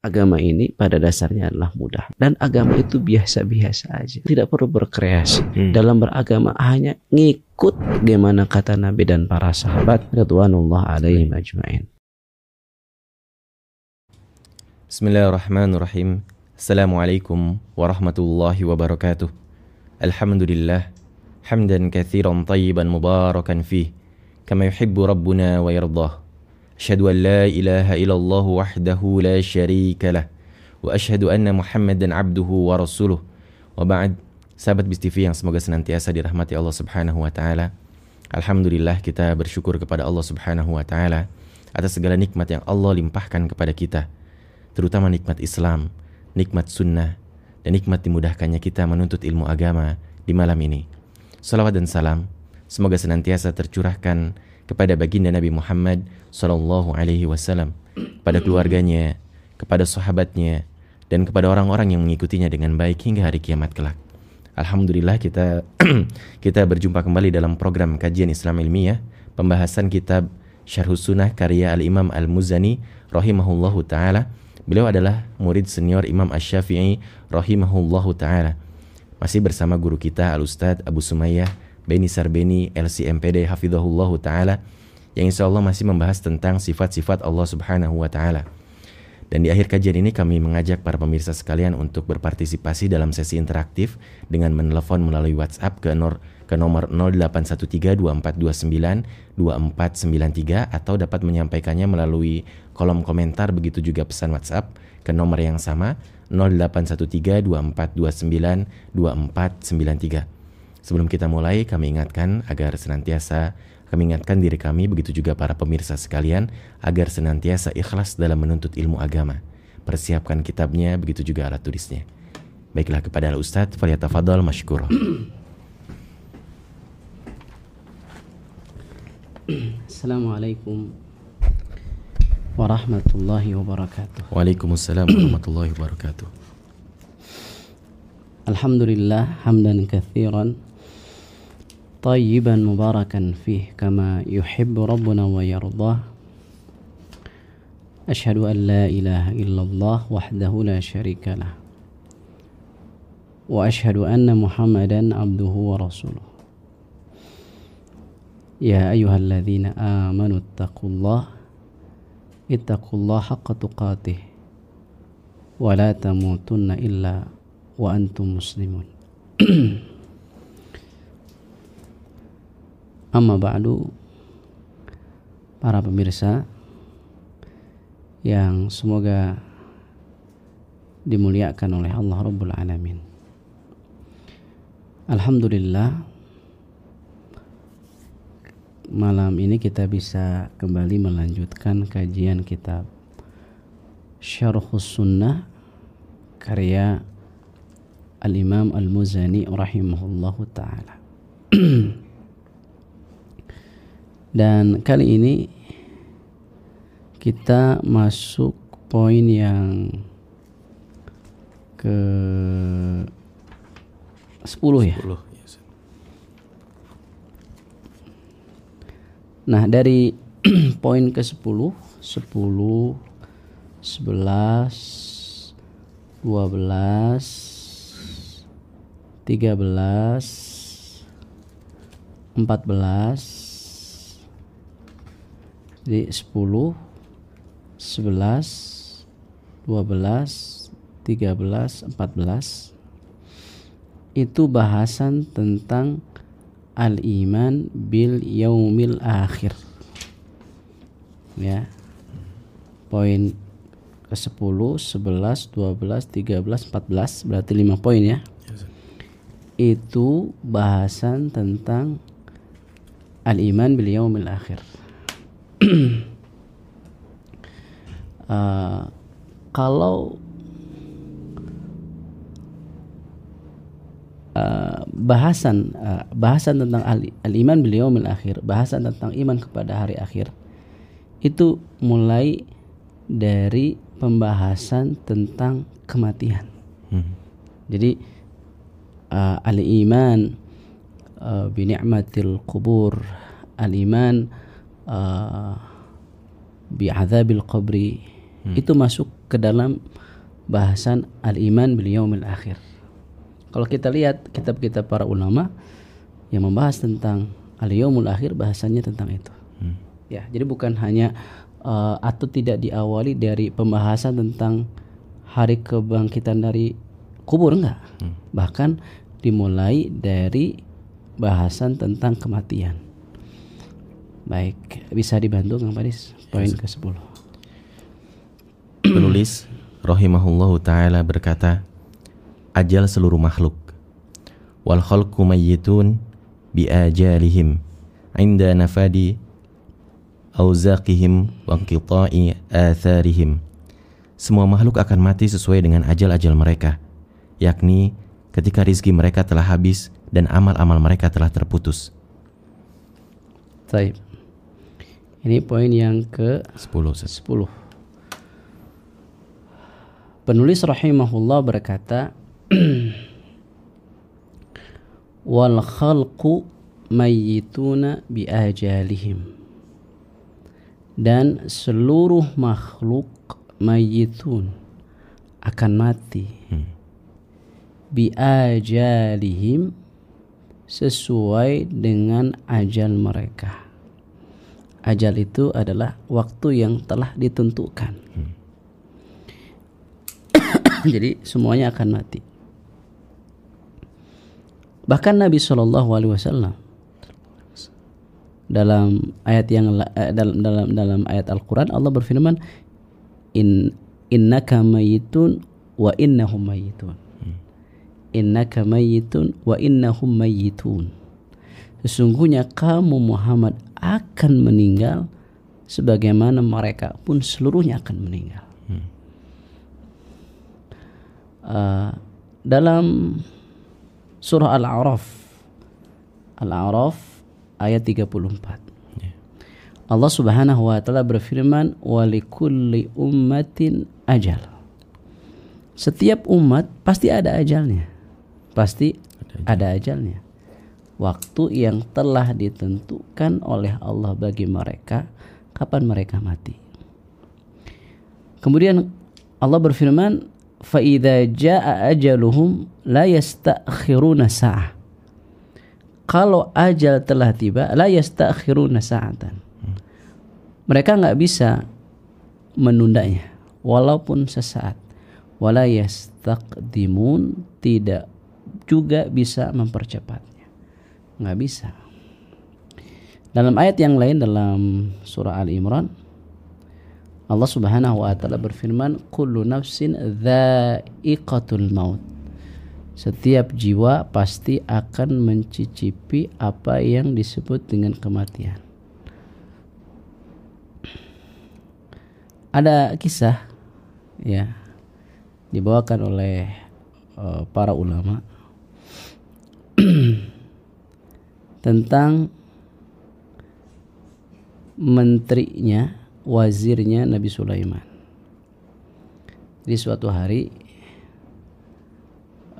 agama ini pada dasarnya adalah mudah. Dan agama itu biasa-biasa aja. Tidak perlu berkreasi. Hmm. dalam beragama hanya ngikut bagaimana kata Nabi dan para sahabat radhiyallahu alaihi majma'in Bismillahirrahmanirrahim. Assalamualaikum warahmatullahi wabarakatuh. Alhamdulillah hamdan kathiran tayyiban mubarakan fih kama yuhibbu rabbuna wa yardah أشهد أن لا إله إلا الله وحده لا شريك له وأشهد أن محمدا عبده ورسوله وبعد sahabat Bis yang semoga senantiasa dirahmati Allah Subhanahu wa taala. Alhamdulillah kita bersyukur kepada Allah Subhanahu wa taala atas segala nikmat yang Allah limpahkan kepada kita, terutama nikmat Islam, nikmat sunnah, dan nikmat dimudahkannya kita menuntut ilmu agama di malam ini. Salawat dan salam semoga senantiasa tercurahkan kepada baginda Nabi Muhammad Sallallahu Alaihi Wasallam, pada keluarganya, kepada sahabatnya, dan kepada orang-orang yang mengikutinya dengan baik hingga hari kiamat kelak. Alhamdulillah kita kita berjumpa kembali dalam program kajian Islam ilmiah, pembahasan kitab Syarh Sunnah karya Al Imam Al Muzani rahimahullahu taala. Beliau adalah murid senior Imam Asy-Syafi'i rahimahullahu taala. Masih bersama guru kita Al Ustadz Abu Sumayyah Beni Sarbeni LCMPD Hafizahullah Ta'ala yang insya Allah masih membahas tentang sifat-sifat Allah Subhanahu Wa Ta'ala. Dan di akhir kajian ini kami mengajak para pemirsa sekalian untuk berpartisipasi dalam sesi interaktif dengan menelepon melalui WhatsApp ke, nor, ke nomor 0813-2429-2493 atau dapat menyampaikannya melalui kolom komentar begitu juga pesan WhatsApp ke nomor yang sama 0813-2429-2493. Sebelum kita mulai, kami ingatkan agar senantiasa kami ingatkan diri kami, begitu juga para pemirsa sekalian, agar senantiasa ikhlas dalam menuntut ilmu agama. Persiapkan kitabnya, begitu juga alat tulisnya. Baiklah kepada Al-Ustadz, Faliyatafadol Mashkur. Assalamualaikum warahmatullahi wabarakatuh. Waalaikumsalam warahmatullahi wabarakatuh. Alhamdulillah hamdan kathiran طيبا مباركا فيه كما يحب ربنا ويرضاه. أشهد أن لا إله إلا الله وحده لا شريك له. وأشهد أن محمدا عبده ورسوله. يا أيها الذين آمنوا اتقوا الله اتقوا الله حق تقاته. ولا تموتن إلا وأنتم مسلمون. Amma ba'du para pemirsa yang semoga dimuliakan oleh Allah Rabbul Alamin. Alhamdulillah malam ini kita bisa kembali melanjutkan kajian kitab Syarhus Sunnah karya Al-Imam Al-Muzani rahimahullahu taala. Dan kali ini kita masuk poin yang ke 10 ya. 10. Nah, dari poin ke 10, 10, 11, 12, 13, 14, jadi 10 11 12 13 14 itu bahasan tentang al-iman bil yaumil akhir. Ya. Poin ke 10 11 12 13 14 berarti 5 poin ya. Itu bahasan tentang al-iman bil yaumil akhir uh, kalau uh, bahasan uh, bahasan tentang al, al iman beliau akhir bahasan tentang iman kepada hari akhir itu mulai dari pembahasan tentang kematian hmm. jadi uh, al iman uh, bi ni'matil kubur al iman uh, bi'adzabil qabri hmm. itu masuk ke dalam bahasan al-iman bil yaumil akhir. Kalau kita lihat kitab-kitab para ulama yang membahas tentang al-yaumul akhir bahasanya tentang itu. Hmm. Ya, jadi bukan hanya uh, atau tidak diawali dari pembahasan tentang hari kebangkitan dari kubur enggak. Hmm. Bahkan dimulai dari bahasan tentang kematian. Baik, bisa dibantu Kang Paris poin ke-10. Penulis rahimahullahu taala berkata, ajal seluruh makhluk. Wal khalqu mayyitun bi ajalihim inda nafadi auzaqihim wa inqita'i atharihim. Semua makhluk akan mati sesuai dengan ajal-ajal mereka, yakni ketika rizki mereka telah habis dan amal-amal mereka telah terputus. Baik. Ini poin yang ke 10. 10. Penulis rahimahullah berkata wal khalqu mayyituna bi ajalihim dan seluruh makhluk mayyitun akan mati hmm. bi ajalihim sesuai dengan ajal mereka ajal itu adalah waktu yang telah ditentukan hmm. Jadi semuanya akan mati. Bahkan Nabi Shallallahu Alaihi Wasallam dalam ayat yang eh, dalam dalam dalam ayat Al-Qur'an Allah berfirman in innaka mayitun wa innahum mayitun. Innaka mayitun wa innahum mayitun. Sesungguhnya kamu Muhammad akan meninggal sebagaimana mereka pun seluruhnya akan meninggal. uh, dalam surah Al-A'raf Al-A'raf ayat 34 ya. Allah Subhanahu wa taala berfirman walikulli ummatin ajal. Setiap umat pasti ada ajalnya. Pasti ada ajalnya waktu yang telah ditentukan oleh Allah bagi mereka kapan mereka mati. Kemudian Allah berfirman, "Faidza jaa ajaluhum la yasta'khiruna sa'ah." Kalau ajal telah tiba, la yasta'khiruna sa'atan. Mereka nggak bisa menundanya walaupun sesaat. Wala yastaqdimun tidak juga bisa mempercepat nggak bisa dalam ayat yang lain dalam surah Al Imran Allah Subhanahu wa taala berfirman, "Kullu nafsin dha'iqatul maut." Setiap jiwa pasti akan mencicipi apa yang disebut dengan kematian. Ada kisah ya dibawakan oleh uh, para ulama tentang menterinya wazirnya Nabi Sulaiman. Di suatu hari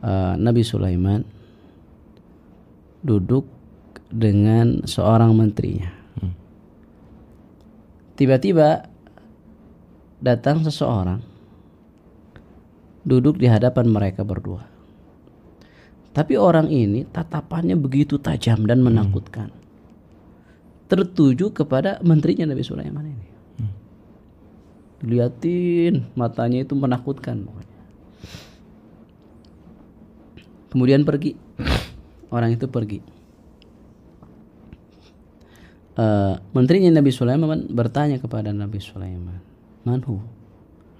uh, Nabi Sulaiman duduk dengan seorang menterinya. Hmm. Tiba-tiba datang seseorang duduk di hadapan mereka berdua. Tapi orang ini tatapannya begitu tajam dan menakutkan. Tertuju kepada menterinya Nabi Sulaiman ini. Liatin matanya itu menakutkan kemudian pergi. Orang itu pergi. Uh, menterinya Nabi Sulaiman bertanya kepada Nabi Sulaiman manhu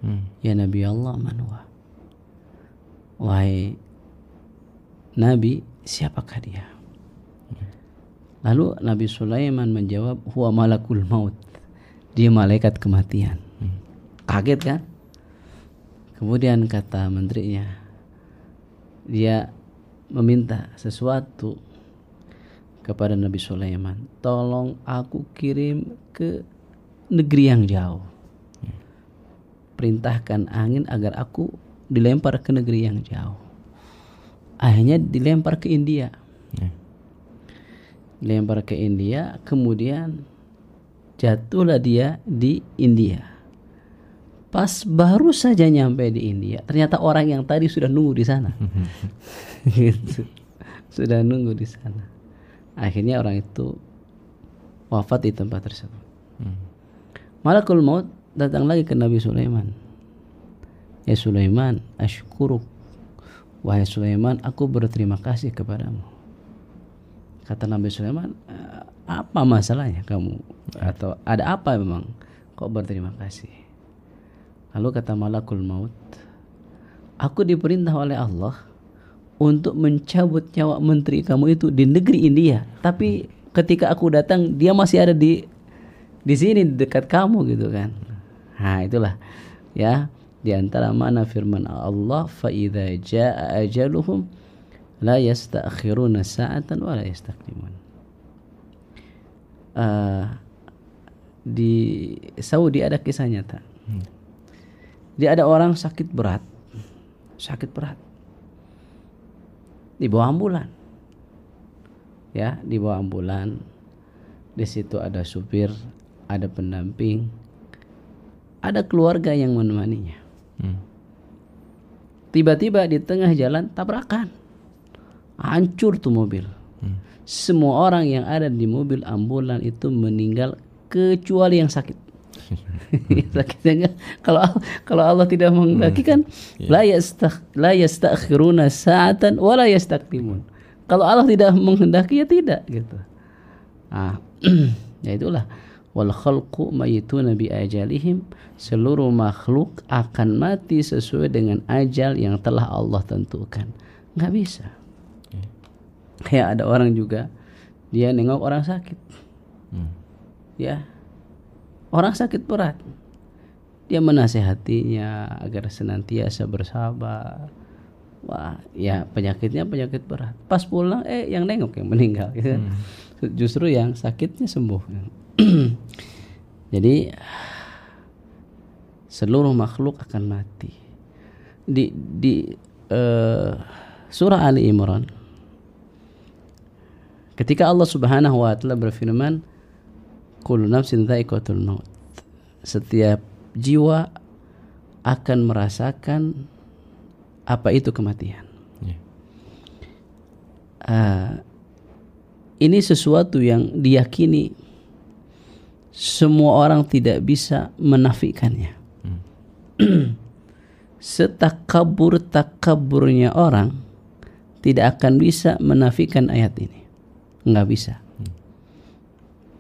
hmm. ya Nabi Allah manwa wahai Nabi siapakah dia? Lalu Nabi Sulaiman menjawab huwa malakul maut. Dia malaikat kematian. Kaget kan? Kemudian kata menterinya dia meminta sesuatu kepada Nabi Sulaiman tolong aku kirim ke negeri yang jauh. Perintahkan angin agar aku dilempar ke negeri yang jauh akhirnya dilempar ke India ya. dilempar ke India kemudian jatuhlah dia di India Pas baru saja nyampe di India, ternyata orang yang tadi sudah nunggu di sana. gitu. Sudah nunggu di sana. Akhirnya orang itu wafat di tempat tersebut. Hmm. Malakul maut datang lagi ke Nabi Sulaiman. Ya Sulaiman, asykuruk. Wahai Sulaiman, aku berterima kasih kepadamu. Kata Nabi Sulaiman, eh, apa masalahnya kamu? Atau ada apa memang kok berterima kasih? Lalu kata Malakul Maut, aku diperintah oleh Allah untuk mencabut nyawa menteri kamu itu di negeri India. Tapi ketika aku datang, dia masih ada di di sini dekat kamu gitu kan. Nah, itulah ya di antara mana firman Allah fa idza jaa ajaluhum la yasta'khiruna sa'atan wa la yastaqdimun. Uh, di Saudi ada kisah nyata. Hmm. Dia ada orang sakit berat, sakit berat, di bawah ambulan, ya di bawah ambulan. Di situ ada supir, ada pendamping, ada keluarga yang menemaninya. Hmm. Tiba-tiba di tengah jalan tabrakan hancur tuh mobil. Hmm. Semua orang yang ada di mobil ambulan itu meninggal kecuali yang sakit. Sakitnya kalau kalau Allah tidak menghendaki kan hmm. la yastakh la yastakhiruna sa'atan wa la yastaqdimun. Kalau Allah tidak menghendaki ya tidak gitu. Ah, ya itulah wal khalqu mayituna bi ajalihim. Seluruh makhluk akan mati sesuai dengan ajal yang telah Allah tentukan. Nggak bisa. Kayak ada orang juga dia nengok orang sakit. Hmm. ya. Orang sakit berat. Dia menasehatinya agar senantiasa bersabar. Wah ya penyakitnya penyakit berat. Pas pulang eh yang nengok yang meninggal gitu kan. hmm. justru yang sakitnya sembuh jadi seluruh makhluk akan mati di di uh, surah Ali Imran Ketika Allah Subhanahu wa taala berfirman, "Kullu nafsin dha'iqatul maut." Setiap jiwa akan merasakan apa itu kematian. Yeah. Uh, ini sesuatu yang diyakini semua orang tidak bisa menafikannya. Hmm. Setakabur takaburnya orang tidak akan bisa menafikan ayat ini nggak bisa hmm.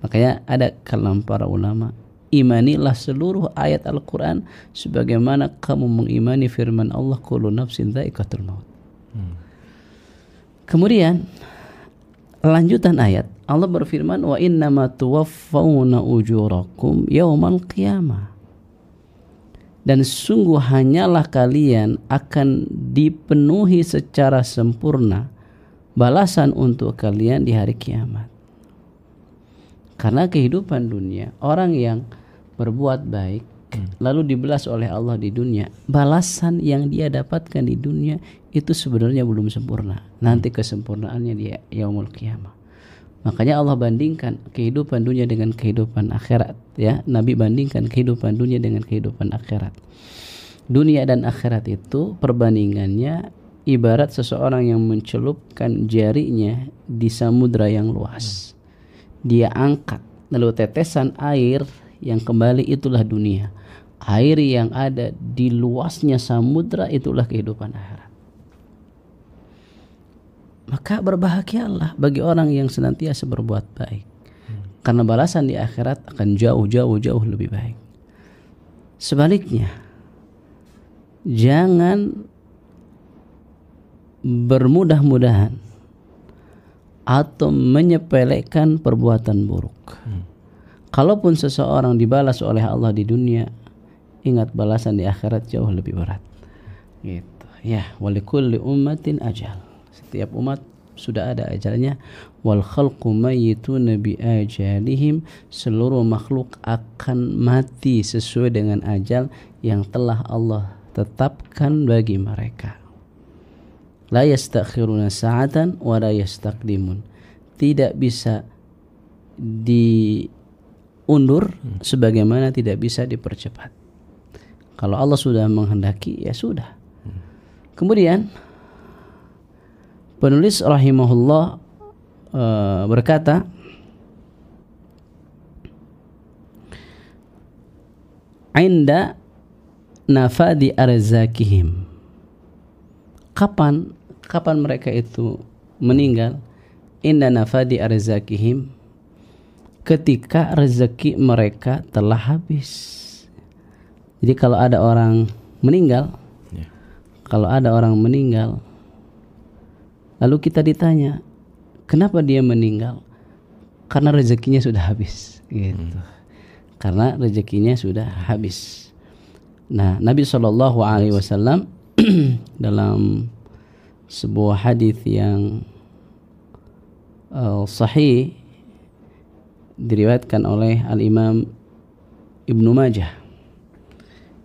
makanya ada kalam para ulama imanilah seluruh ayat Al-Quran sebagaimana kamu mengimani firman Allah kullu nafsin maut hmm. kemudian lanjutan ayat Allah berfirman wa innama tuwaffawna ujurakum yaumal qiyamah dan sungguh hanyalah kalian akan dipenuhi secara sempurna balasan untuk kalian di hari kiamat. Karena kehidupan dunia, orang yang berbuat baik hmm. lalu dibelas oleh Allah di dunia, balasan yang dia dapatkan di dunia itu sebenarnya belum sempurna. Nanti hmm. kesempurnaannya di yaumul kiamat. Makanya Allah bandingkan kehidupan dunia dengan kehidupan akhirat ya. Nabi bandingkan kehidupan dunia dengan kehidupan akhirat. Dunia dan akhirat itu perbandingannya ibarat seseorang yang mencelupkan jarinya di samudra yang luas. Dia angkat, lalu tetesan air yang kembali itulah dunia. Air yang ada di luasnya samudra itulah kehidupan akhirat. Maka berbahagialah bagi orang yang senantiasa berbuat baik. Karena balasan di akhirat akan jauh-jauh jauh lebih baik. Sebaliknya, jangan bermudah-mudahan atau menyepelekan perbuatan buruk. Hmm. Kalaupun seseorang dibalas oleh Allah di dunia, ingat balasan di akhirat jauh lebih berat. Gitu. Ya, walikulli ummatin ajal. Setiap umat sudah ada ajalnya wal khalqu mayyituna bi ajalihim. Seluruh makhluk akan mati sesuai dengan ajal yang telah Allah tetapkan bagi mereka. La yastakhiruna sa'atan wa la yastaqdimun. Tidak bisa diundur hmm. sebagaimana tidak bisa dipercepat. Kalau Allah sudah menghendaki ya sudah. Kemudian penulis rahimahullah uh, berkata Inda nafadi arzakihim. Kapan kapan mereka itu meninggal? Inda nafadi arzakihim ketika rezeki mereka telah habis. Jadi kalau ada orang meninggal, yeah. kalau ada orang meninggal, lalu kita ditanya, kenapa dia meninggal? Karena rezekinya sudah habis, gitu. Hmm. Karena rezekinya sudah habis. Nah, Nabi Shallallahu Alaihi Wasallam dalam sebuah hadis yang uh, sahih diriwayatkan oleh Al Imam Ibnu Majah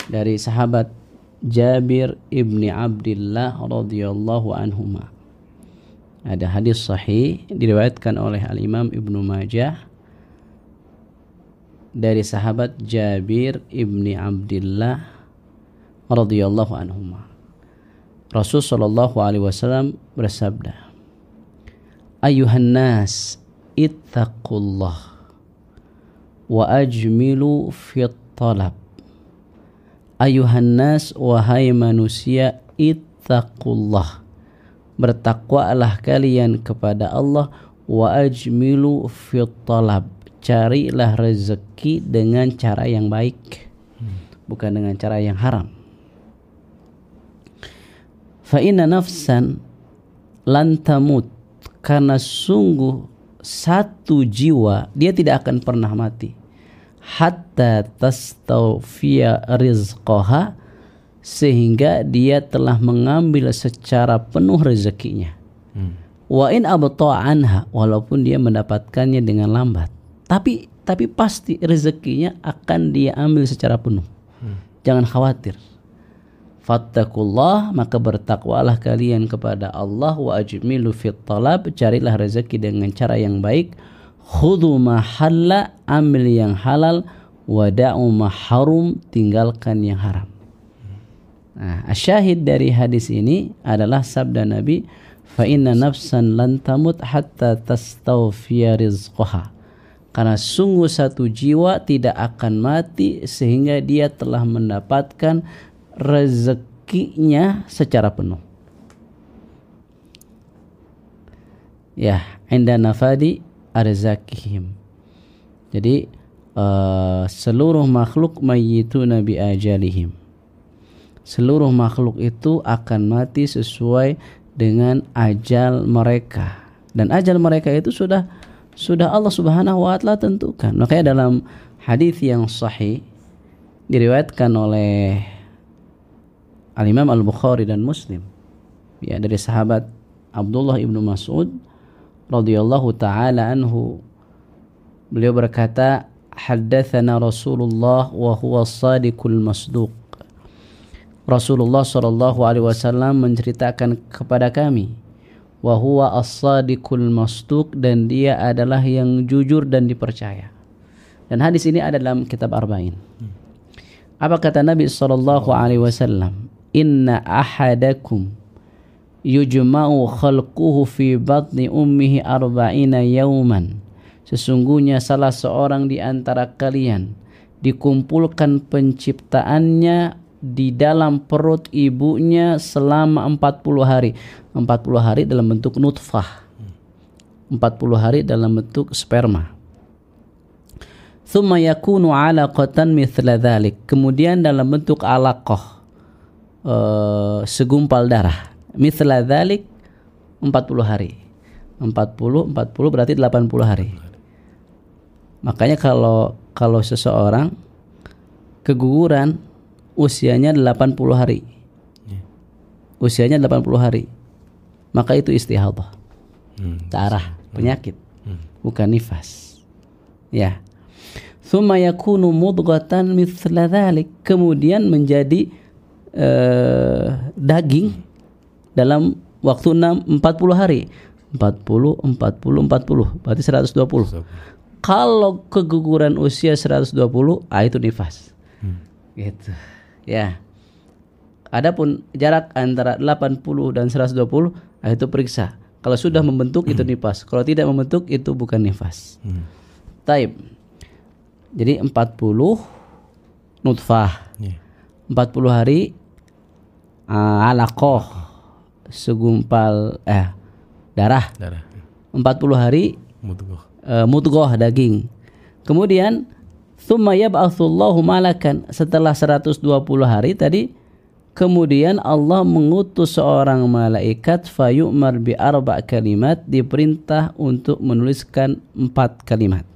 dari sahabat Jabir ibni Abdullah radhiyallahu anhuma. Ada hadis sahih diriwayatkan oleh Al Imam Ibnu Majah dari sahabat Jabir ibni Abdullah radhiyallahu anhuma. Rasul sallallahu alaihi wasallam bersabda, "Ayuhan nas, ittaqullah wa ajmilu fit talab." ayuhan nas wahai manusia ittaqullah bertakwalah kalian kepada Allah wa ajmilu fit talab. Carilah rezeki dengan cara yang baik bukan dengan cara yang haram. Fa inna nafsan lan tamut karena sungguh satu jiwa dia tidak akan pernah mati. Hatta tastawfiya rizqaha sehingga dia telah mengambil secara penuh rezekinya. Hmm. Wa in anha walaupun dia mendapatkannya dengan lambat. Tapi tapi pasti rezekinya akan dia ambil secara penuh. Hmm. Jangan khawatir. Fattakullah maka bertakwalah kalian kepada Allah wa ajmilu fit talab carilah rezeki dengan cara yang baik khudu mahalla ambil yang halal wada'u maharum tinggalkan yang haram nah syahid dari hadis ini adalah sabda Nabi fa inna nafsan lan tamut hatta tastawfiya rizqaha karena sungguh satu jiwa tidak akan mati sehingga dia telah mendapatkan rezekinya secara penuh ya inda nafadi arzakihim. Jadi uh, seluruh makhluk mayyitu nabi ajalihim. Seluruh makhluk itu akan mati sesuai dengan ajal mereka. Dan ajal mereka itu sudah sudah Allah Subhanahu wa taala tentukan. Makanya dalam hadis yang sahih diriwayatkan oleh Al Imam Al Bukhari dan Muslim ya dari sahabat Abdullah ibnu Mas'ud radhiyallahu taala anhu beliau berkata haddatsana Rasulullah wa huwa sadiqul masduq Rasulullah sallallahu alaihi wasallam menceritakan kepada kami wa huwa as-sadiqul dan dia adalah yang jujur dan dipercaya. Dan hadis ini ada dalam kitab Arba'in. Apa kata Nabi sallallahu alaihi wasallam? Inna ahadakum yujma'u khalquhu fi batni ummihi arba'ina yauman. Sesungguhnya salah seorang di antara kalian dikumpulkan penciptaannya di dalam perut ibunya selama 40 hari. 40 hari dalam bentuk nutfah. 40 hari dalam bentuk sperma. Thumma yakunu alaqatan mithla dhalik. Kemudian dalam bentuk alaqah. Uh, segumpal darah Mithla dhalik 40 hari. 40 40 berarti 80 hari. Makanya kalau kalau seseorang keguguran usianya 80 hari. Ya. Usianya 80 hari. Maka itu istihadah. Hmm. Tarah, penyakit. Hmm. Bukan nifas. Ya. Thumma yakunu mudghatan mithla dhalik. Kemudian menjadi uh, daging dalam waktu 6 40 hari. 40 40 40 berarti 120. Kalau keguguran usia 120, ah itu nifas. Hmm. Gitu. Ya. Adapun jarak antara 80 dan 120 nah itu periksa. Kalau sudah membentuk itu nifas. Kalau tidak membentuk itu bukan nifas. Hmm. Taib. Jadi 40 nutfah. Ya. 40 hari uh, alaqah segumpal eh darah. Darah. 40 hari Mudghah. uh, mudghah daging. Kemudian thumma yab'atsullahu malakan setelah 120 hari tadi kemudian Allah mengutus seorang malaikat fayu'mar bi arba kalimat diperintah untuk menuliskan empat kalimat.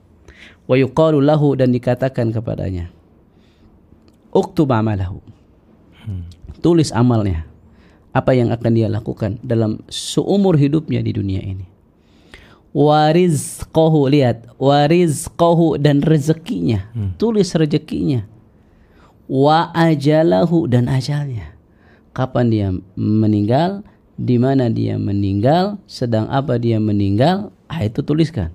Wa yuqalu lahu dan dikatakan kepadanya uktub amalahu. Tulis amalnya. Apa yang akan dia lakukan dalam seumur hidupnya di dunia ini warizqahu lihat. Warizqahu dan rezekinya. Tulis rezekinya. Wa ajalahu dan ajalnya. Kapan dia meninggal di mana dia meninggal sedang apa dia meninggal ah itu tuliskan.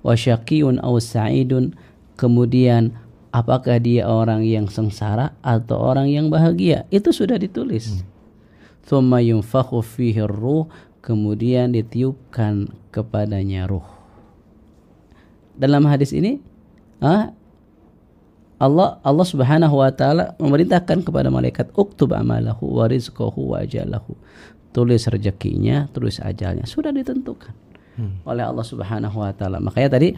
Wa syaqiyun aw sa'idun. Kemudian apakah dia orang yang sengsara atau orang yang bahagia? Itu sudah ditulis. Thumma yunfakhu fihi ruh kemudian ditiupkan kepadanya ruh. Dalam hadis ini, ah, Allah Allah Subhanahu wa taala memerintahkan kepada malaikat uktub amalahu wa rizqahu wa ajalahu. Tulis rezekinya, tulis ajalnya. Sudah ditentukan oleh Allah Subhanahu wa taala. Makanya tadi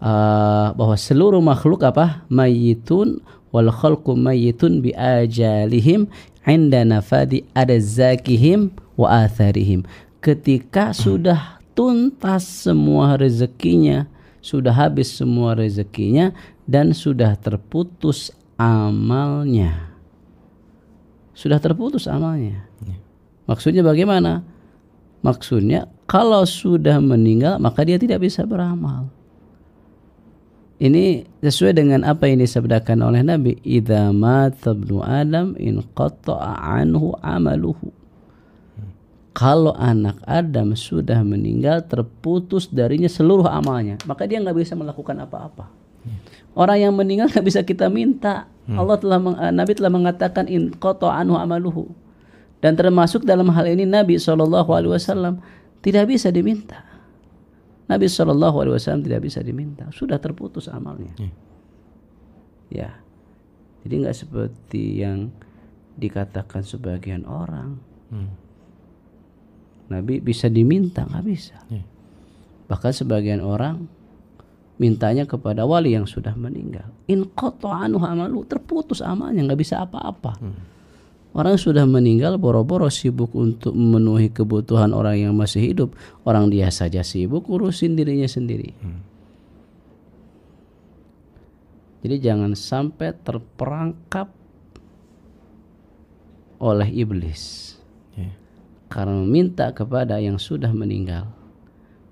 ah, bahwa seluruh makhluk apa? Mayitun wal khalqu mayitun bi ajalihim inda nafadi adzakihim wa atharihim. Ketika sudah tuntas semua rezekinya, sudah habis semua rezekinya dan sudah terputus amalnya. Sudah terputus amalnya. Maksudnya bagaimana? Maksudnya kalau sudah meninggal maka dia tidak bisa beramal. Ini sesuai dengan apa yang disabdakan oleh Nabi, "Idza mata ibnu Adam in anhu amaluhu." Kalau anak Adam sudah meninggal terputus darinya seluruh amalnya, maka dia nggak bisa melakukan apa-apa. Orang yang meninggal nggak bisa kita minta. Allah telah eh, Nabi telah mengatakan in qata'a anhu amaluhu. Dan termasuk dalam hal ini Nabi Shallallahu Alaihi Wasallam tidak bisa diminta. Nabi Shallallahu Alaihi Wasallam tidak bisa diminta, sudah terputus amalnya. Ya, jadi nggak seperti yang dikatakan sebagian orang. Hmm. Nabi bisa diminta, nggak bisa. Ya. Bahkan sebagian orang mintanya kepada wali yang sudah meninggal. In anu amalu terputus amalnya, nggak bisa apa-apa. Orang sudah meninggal boro-boro sibuk untuk memenuhi kebutuhan orang yang masih hidup. Orang dia saja sibuk urusin dirinya sendiri. Jadi jangan sampai terperangkap oleh iblis. Karena meminta kepada yang sudah meninggal.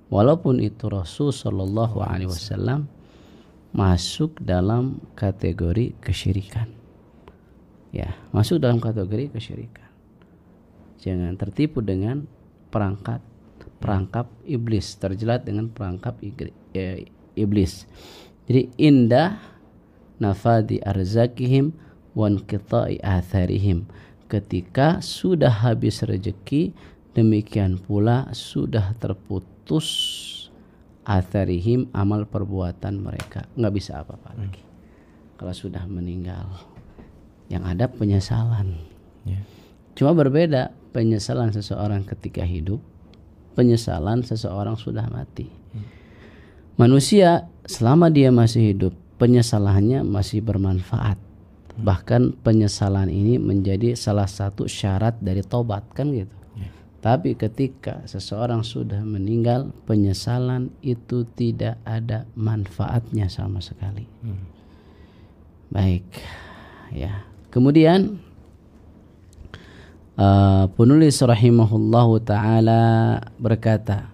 Walaupun itu Rasul Shallallahu Alaihi Wasallam masuk dalam kategori kesyirikan. Ya, masuk dalam kategori kesyirikan. Jangan tertipu dengan perangkat perangkap iblis, terjelat dengan perangkap eh, iblis. Jadi indah nafadi arzakihim wan qita'i atharihim. Ketika sudah habis rezeki, demikian pula sudah terputus atharihim amal perbuatan mereka. Nggak bisa apa-apa lagi. Kalau sudah meninggal, yang ada penyesalan. Ya. Cuma berbeda penyesalan seseorang ketika hidup, penyesalan seseorang sudah mati. Manusia selama dia masih hidup, penyesalannya masih bermanfaat. Bahkan penyesalan ini menjadi salah satu syarat dari tobat kan gitu. Tapi ketika seseorang sudah meninggal, penyesalan itu tidak ada manfaatnya sama sekali. Baik, ya. Kemudian uh, penulis rahimahullahu taala berkata,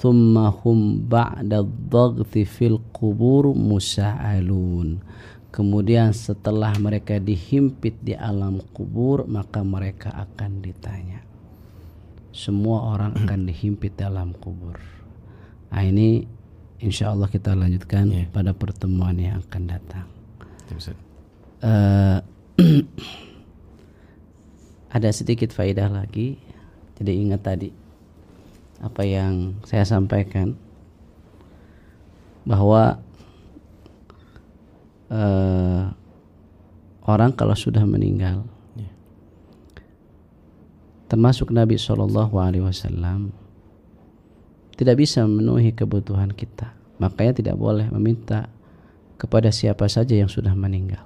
"Thumma hum ba'da dhaghti fil qubur musa'alun." Kemudian setelah mereka dihimpit di alam kubur, maka mereka akan ditanya. Semua orang akan dihimpit dalam kubur. Nah, ini insya Allah kita lanjutkan Ya. pada pertemuan yang akan datang. Eh, ada sedikit faedah lagi. Jadi ingat tadi apa yang saya sampaikan bahwa uh, orang kalau sudah meninggal yeah. termasuk Nabi Shallallahu Alaihi Wasallam tidak bisa memenuhi kebutuhan kita makanya tidak boleh meminta kepada siapa saja yang sudah meninggal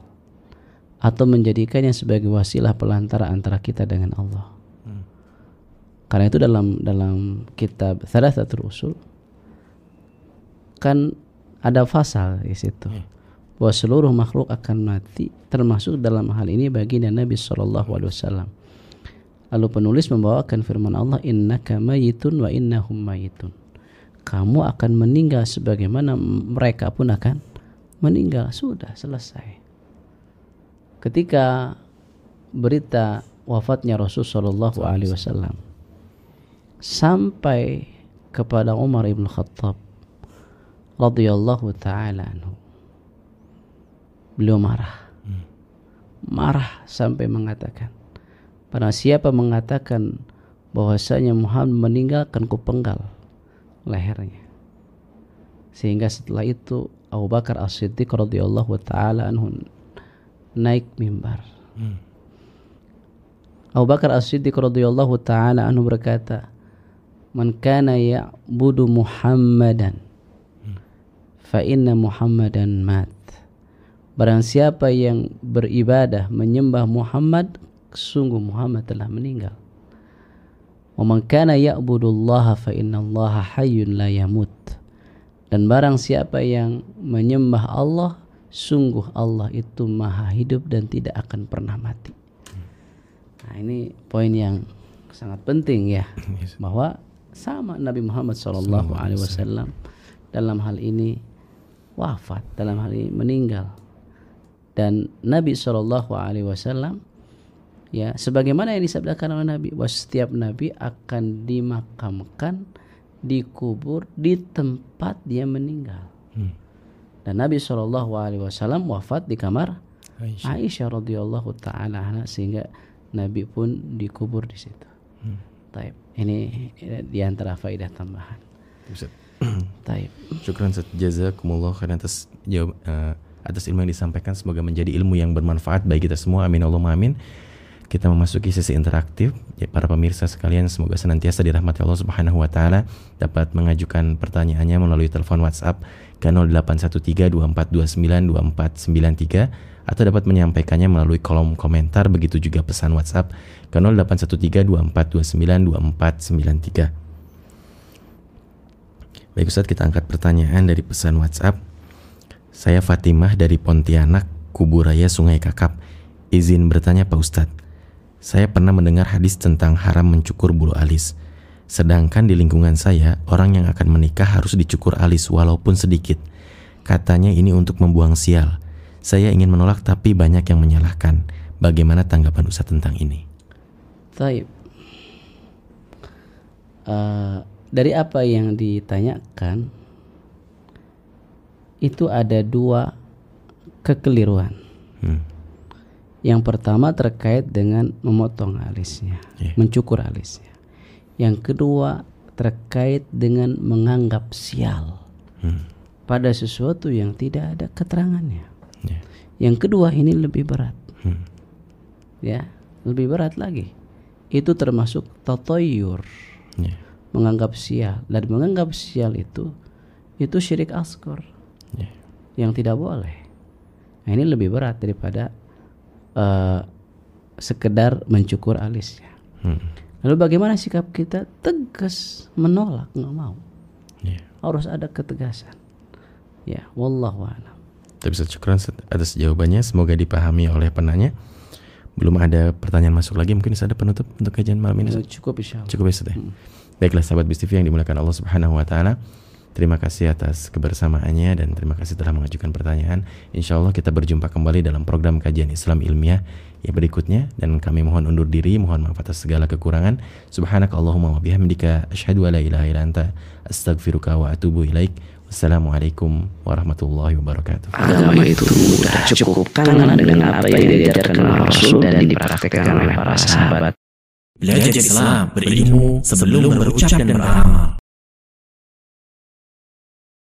atau menjadikannya sebagai wasilah pelantara antara kita dengan Allah. Hmm. Karena itu dalam dalam kitab Thalathatul Usul kan ada pasal di situ. Hmm. Bahwa seluruh makhluk akan mati termasuk dalam hal ini baginda Nabi sallallahu alaihi wasallam. Lalu penulis membawakan firman Allah innaka mayitun wa innahum mayitun. Kamu akan meninggal sebagaimana mereka pun akan meninggal. Sudah selesai ketika berita wafatnya Rasul Shallallahu Alaihi Wasallam sampai kepada Umar ibn Khattab radhiyallahu taala anhu beliau marah hmm. marah sampai mengatakan pada siapa mengatakan bahwasanya Muhammad meninggalkan kupenggal lehernya sehingga setelah itu Abu Bakar As-Siddiq radhiyallahu taala anhu naik mimbar. Hmm. Abu Bakar As-Siddiq radhiyallahu taala anhu berkata, "Man kana ya'budu Muhammadan hmm. fa inna Muhammadan mat." Barang siapa yang beribadah menyembah Muhammad, sungguh Muhammad telah meninggal. Wa man kana ya'budu Allah fa inna Allah hayyun la yamut. Dan barang siapa yang menyembah Allah, sungguh Allah itu maha hidup dan tidak akan pernah mati. Nah ini poin yang sangat penting ya bahwa sama Nabi Muhammad Wasallam dalam hal ini wafat dalam hal ini meninggal dan Nabi Shallallahu Alaihi Wasallam ya sebagaimana yang disabdakan oleh Nabi bahwa setiap Nabi akan dimakamkan dikubur di tempat dia meninggal. Hmm. Dan Nabi Shallallahu Alaihi Wasallam wafat di kamar Aisyah, Aisyah radhiyallahu taala sehingga Nabi pun dikubur di situ. Hmm. Taib. Ini di antara faedah tambahan. Taib. Syukran jazakumullah khairan atas jawab uh, atas ilmu yang disampaikan semoga menjadi ilmu yang bermanfaat bagi kita semua. Amin Allahumma amin kita memasuki sesi interaktif. Ya, para pemirsa sekalian, semoga senantiasa dirahmati Allah Subhanahu wa taala dapat mengajukan pertanyaannya melalui telepon WhatsApp ke 081324292493 atau dapat menyampaikannya melalui kolom komentar begitu juga pesan WhatsApp ke 081324292493. Baik Ustaz, kita angkat pertanyaan dari pesan WhatsApp. Saya Fatimah dari Pontianak, Kuburaya Sungai Kakap. Izin bertanya Pak Ustadz, saya pernah mendengar hadis tentang haram mencukur bulu alis. Sedangkan di lingkungan saya, orang yang akan menikah harus dicukur alis walaupun sedikit. Katanya ini untuk membuang sial. Saya ingin menolak tapi banyak yang menyalahkan. Bagaimana tanggapan Ustaz tentang ini? Taib. Uh, dari apa yang ditanyakan itu ada dua kekeliruan. Hmm. Yang pertama terkait dengan memotong alisnya, yeah. mencukur alisnya. Yang kedua terkait dengan menganggap sial hmm. pada sesuatu yang tidak ada keterangannya. Yeah. Yang kedua ini lebih berat, hmm. ya lebih berat lagi. Itu termasuk totoyur, yeah. menganggap sial dan menganggap sial itu itu syirik askor yeah. yang tidak boleh. Nah, ini lebih berat daripada uh, sekedar mencukur alisnya. Hmm. Lalu bagaimana sikap kita? Tegas menolak, nggak mau. Yeah. Harus ada ketegasan. Ya, wallahu a'lam. Tapi syukran atas jawabannya. Semoga dipahami oleh penanya. Belum ada pertanyaan masuk lagi. Mungkin ada penutup untuk kajian malam ini. Cukup insya Allah. Cukup ya, Hmm. Baiklah sahabat BSTV yang dimuliakan Allah Subhanahu wa taala. Terima kasih atas kebersamaannya dan terima kasih telah mengajukan pertanyaan. Insya Allah kita berjumpa kembali dalam program kajian Islam ilmiah yang berikutnya dan kami mohon undur diri, mohon maaf atas segala kekurangan. Subhanaka Allahumma wa bihamdika asyhadu an la ilaha illa anta astaghfiruka wa atubu ilaik. Wassalamualaikum warahmatullahi wabarakatuh. Agama itu sudah cukup karena dengan apa yang diajarkan Rasul dan dipraktikkan oleh para sahabat. Belajar Islam, berilmu sebelum berucap dan beramal.